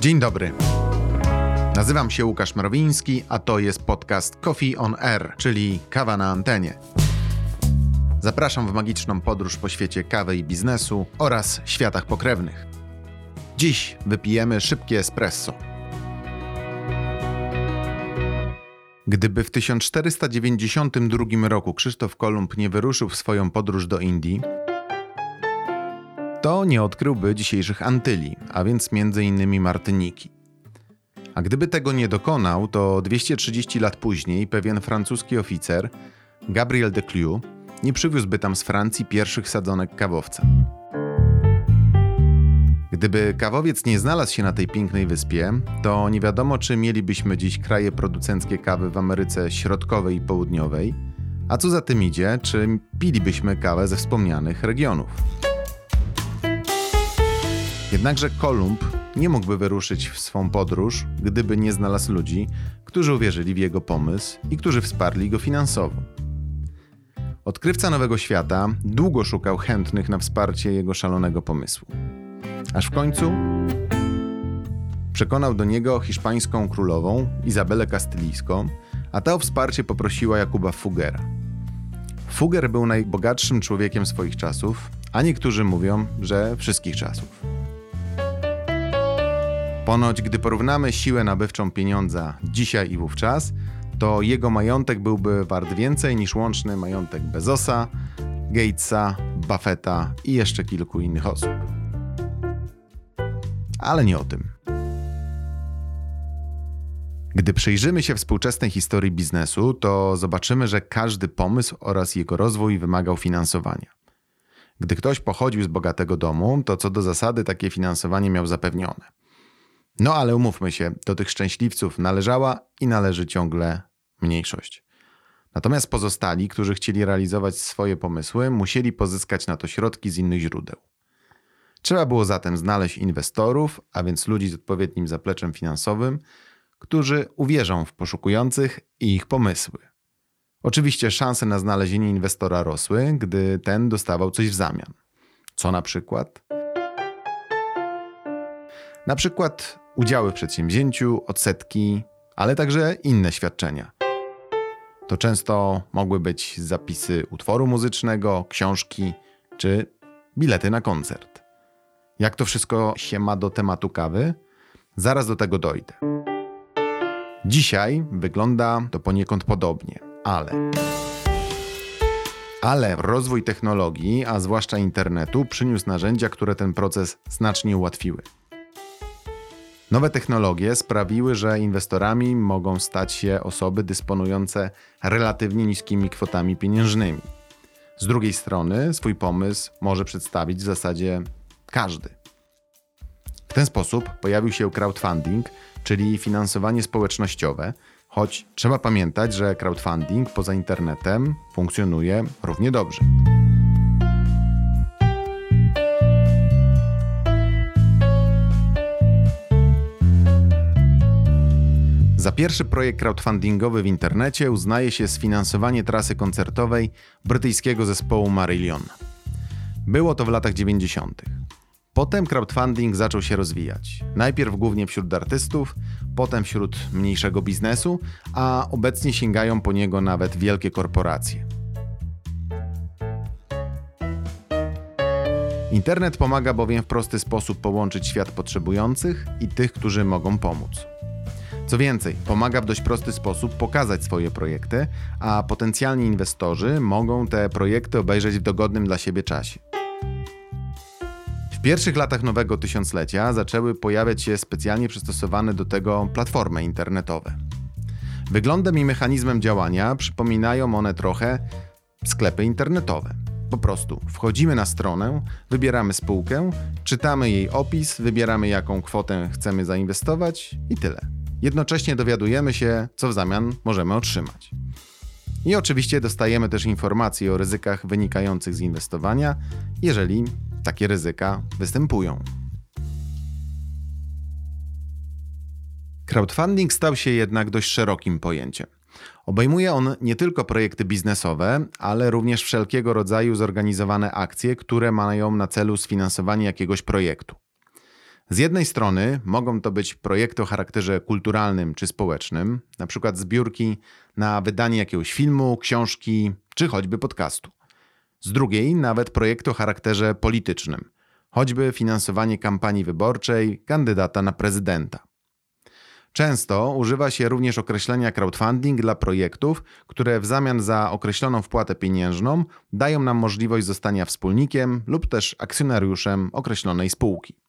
Dzień dobry. Nazywam się Łukasz Mrowiński, a to jest podcast Coffee on Air, czyli kawa na antenie. Zapraszam w magiczną podróż po świecie kawy i biznesu oraz światach pokrewnych. Dziś wypijemy szybkie espresso. Gdyby w 1492 roku Krzysztof Kolumb nie wyruszył w swoją podróż do Indii, to nie odkryłby dzisiejszych Antylii, a więc m.in. Martyniki. A gdyby tego nie dokonał, to 230 lat później pewien francuski oficer, Gabriel de Clue, nie przywiózłby tam z Francji pierwszych sadzonek kawowca. Gdyby kawowiec nie znalazł się na tej pięknej wyspie, to nie wiadomo, czy mielibyśmy dziś kraje producenckie kawy w Ameryce Środkowej i Południowej, a co za tym idzie, czy pilibyśmy kawę ze wspomnianych regionów. Jednakże Kolumb nie mógłby wyruszyć w swą podróż, gdyby nie znalazł ludzi, którzy uwierzyli w jego pomysł i którzy wsparli go finansowo. Odkrywca Nowego Świata długo szukał chętnych na wsparcie jego szalonego pomysłu. Aż w końcu przekonał do niego hiszpańską królową Izabelę Kastylijską, a ta o wsparcie poprosiła Jakuba Fugera. Fugger był najbogatszym człowiekiem swoich czasów, a niektórzy mówią, że wszystkich czasów. Ponoć, gdy porównamy siłę nabywczą pieniądza dzisiaj i wówczas, to jego majątek byłby wart więcej niż łączny majątek Bezosa, Gatesa, Buffetta i jeszcze kilku innych osób. Ale nie o tym. Gdy przyjrzymy się współczesnej historii biznesu, to zobaczymy, że każdy pomysł oraz jego rozwój wymagał finansowania. Gdy ktoś pochodził z bogatego domu, to co do zasady takie finansowanie miał zapewnione. No ale umówmy się, do tych szczęśliwców należała i należy ciągle mniejszość. Natomiast pozostali, którzy chcieli realizować swoje pomysły, musieli pozyskać na to środki z innych źródeł. Trzeba było zatem znaleźć inwestorów, a więc ludzi z odpowiednim zapleczem finansowym, którzy uwierzą w poszukujących i ich pomysły. Oczywiście szanse na znalezienie inwestora rosły, gdy ten dostawał coś w zamian. Co na przykład? Na przykład udziały w przedsięwzięciu, odsetki, ale także inne świadczenia. To często mogły być zapisy utworu muzycznego, książki czy bilety na koncert. Jak to wszystko się ma do tematu kawy? Zaraz do tego dojdę. Dzisiaj wygląda to poniekąd podobnie, ale. Ale rozwój technologii, a zwłaszcza internetu, przyniósł narzędzia, które ten proces znacznie ułatwiły. Nowe technologie sprawiły, że inwestorami mogą stać się osoby dysponujące relatywnie niskimi kwotami pieniężnymi. Z drugiej strony, swój pomysł może przedstawić w zasadzie każdy. W ten sposób pojawił się crowdfunding, czyli finansowanie społecznościowe, choć trzeba pamiętać, że crowdfunding poza internetem funkcjonuje równie dobrze. Za pierwszy projekt crowdfundingowy w internecie uznaje się sfinansowanie trasy koncertowej brytyjskiego zespołu Marillion. Było to w latach 90. Potem crowdfunding zaczął się rozwijać. Najpierw głównie wśród artystów, potem wśród mniejszego biznesu, a obecnie sięgają po niego nawet wielkie korporacje. Internet pomaga bowiem w prosty sposób połączyć świat potrzebujących i tych, którzy mogą pomóc. Co więcej, pomaga w dość prosty sposób pokazać swoje projekty, a potencjalni inwestorzy mogą te projekty obejrzeć w dogodnym dla siebie czasie. W pierwszych latach nowego tysiąclecia zaczęły pojawiać się specjalnie przystosowane do tego platformy internetowe. Wyglądem i mechanizmem działania przypominają one trochę sklepy internetowe. Po prostu wchodzimy na stronę, wybieramy spółkę, czytamy jej opis, wybieramy jaką kwotę chcemy zainwestować i tyle. Jednocześnie dowiadujemy się, co w zamian możemy otrzymać. I oczywiście dostajemy też informacje o ryzykach wynikających z inwestowania, jeżeli takie ryzyka występują. Crowdfunding stał się jednak dość szerokim pojęciem. Obejmuje on nie tylko projekty biznesowe, ale również wszelkiego rodzaju zorganizowane akcje, które mają na celu sfinansowanie jakiegoś projektu. Z jednej strony mogą to być projekty o charakterze kulturalnym czy społecznym, na przykład zbiórki na wydanie jakiegoś filmu, książki czy choćby podcastu. Z drugiej nawet projekty o charakterze politycznym, choćby finansowanie kampanii wyborczej kandydata na prezydenta. Często używa się również określenia crowdfunding dla projektów, które w zamian za określoną wpłatę pieniężną dają nam możliwość zostania wspólnikiem lub też akcjonariuszem określonej spółki.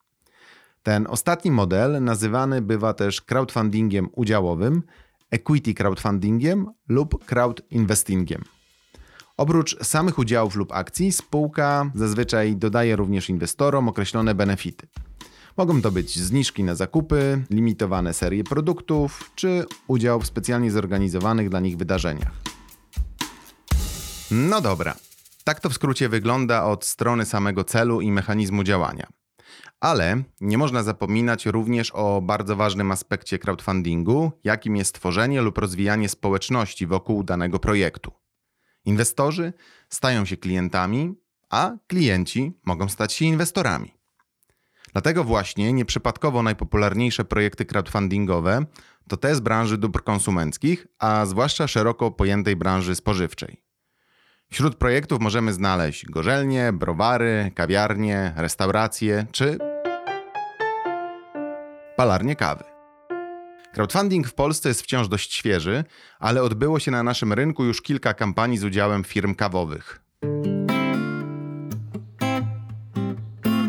Ten ostatni model nazywany bywa też crowdfundingiem udziałowym, equity crowdfundingiem lub crowdinvestingiem. Oprócz samych udziałów lub akcji, spółka zazwyczaj dodaje również inwestorom określone benefity. Mogą to być zniżki na zakupy, limitowane serie produktów czy udział w specjalnie zorganizowanych dla nich wydarzeniach. No dobra, tak to w skrócie wygląda od strony samego celu i mechanizmu działania. Ale nie można zapominać również o bardzo ważnym aspekcie crowdfundingu, jakim jest tworzenie lub rozwijanie społeczności wokół danego projektu. Inwestorzy stają się klientami, a klienci mogą stać się inwestorami. Dlatego właśnie nieprzypadkowo najpopularniejsze projekty crowdfundingowe to te z branży dóbr konsumenckich, a zwłaszcza szeroko pojętej branży spożywczej. Wśród projektów możemy znaleźć gorzelnie, browary, kawiarnie, restauracje czy palarnie kawy. Crowdfunding w Polsce jest wciąż dość świeży, ale odbyło się na naszym rynku już kilka kampanii z udziałem firm kawowych.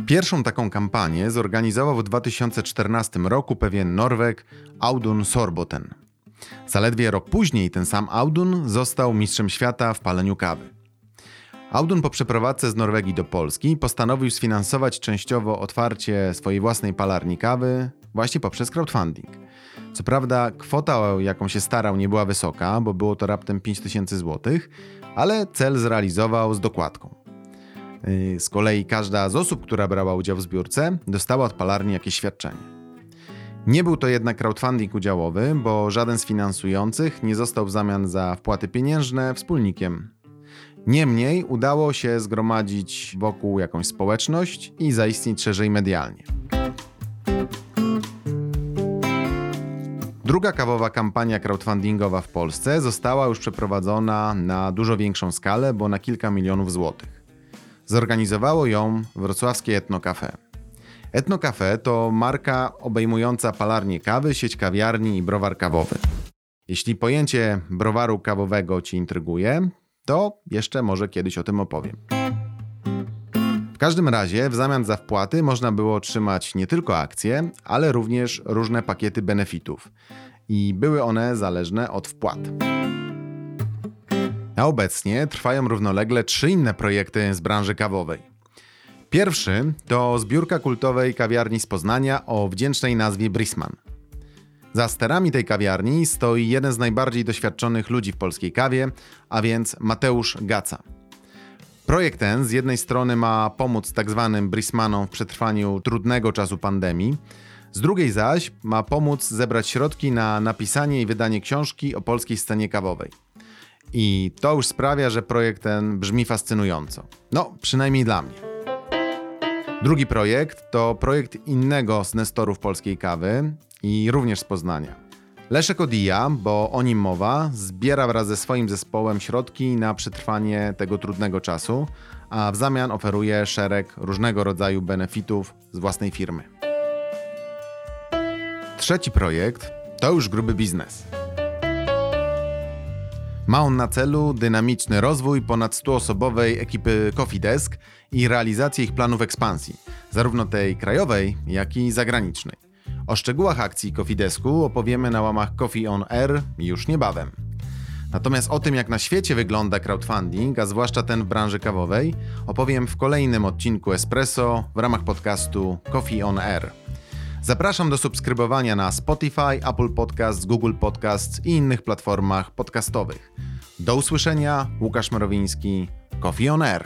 Pierwszą taką kampanię zorganizował w 2014 roku pewien Norweg Audun Sorboten. Zaledwie rok później ten sam Audun został mistrzem świata w paleniu kawy. Audun po przeprowadzce z Norwegii do Polski postanowił sfinansować częściowo otwarcie swojej własnej palarni kawy właśnie poprzez crowdfunding. Co prawda kwota, jaką się starał, nie była wysoka, bo było to raptem 5000 zł, ale cel zrealizował z dokładką. Y, z kolei każda z osób, która brała udział w zbiórce, dostała od palarni jakieś świadczenie. Nie był to jednak crowdfunding udziałowy, bo żaden z finansujących nie został w zamian za wpłaty pieniężne wspólnikiem. Niemniej udało się zgromadzić wokół jakąś społeczność i zaistnieć szerzej medialnie. Druga kawowa kampania crowdfundingowa w Polsce została już przeprowadzona na dużo większą skalę, bo na kilka milionów złotych. Zorganizowało ją wrocławskie Etno Cafe. Etno Cafe to marka obejmująca palarnię kawy, sieć kawiarni i browar kawowy. Jeśli pojęcie browaru kawowego Ci intryguje, to jeszcze może kiedyś o tym opowiem. W każdym razie w zamian za wpłaty można było otrzymać nie tylko akcje, ale również różne pakiety benefitów. I były one zależne od wpłat. A obecnie trwają równolegle trzy inne projekty z branży kawowej. Pierwszy to zbiórka kultowej kawiarni z Poznania o wdzięcznej nazwie Brisman. Za sterami tej kawiarni stoi jeden z najbardziej doświadczonych ludzi w polskiej kawie, a więc Mateusz Gaca. Projekt ten z jednej strony ma pomóc tzw. Tak Brismanom w przetrwaniu trudnego czasu pandemii, z drugiej zaś ma pomóc zebrać środki na napisanie i wydanie książki o polskiej scenie kawowej. I to już sprawia, że projekt ten brzmi fascynująco. No, przynajmniej dla mnie. Drugi projekt to projekt innego z nestorów polskiej kawy i również z Poznania. Leszek Odija, bo o nim mowa, zbiera wraz ze swoim zespołem środki na przetrwanie tego trudnego czasu, a w zamian oferuje szereg różnego rodzaju benefitów z własnej firmy. Trzeci projekt to już gruby biznes. Ma on na celu dynamiczny rozwój ponad 100-osobowej ekipy Coffee Desk i realizację ich planów ekspansji, zarówno tej krajowej, jak i zagranicznej. O szczegółach akcji Coffee Desku opowiemy na łamach Coffee on Air już niebawem. Natomiast o tym, jak na świecie wygląda crowdfunding, a zwłaszcza ten w branży kawowej, opowiem w kolejnym odcinku Espresso w ramach podcastu Coffee on Air. Zapraszam do subskrybowania na Spotify, Apple Podcasts, Google Podcasts i innych platformach podcastowych. Do usłyszenia, Łukasz Mrowiński, Coffee on Air.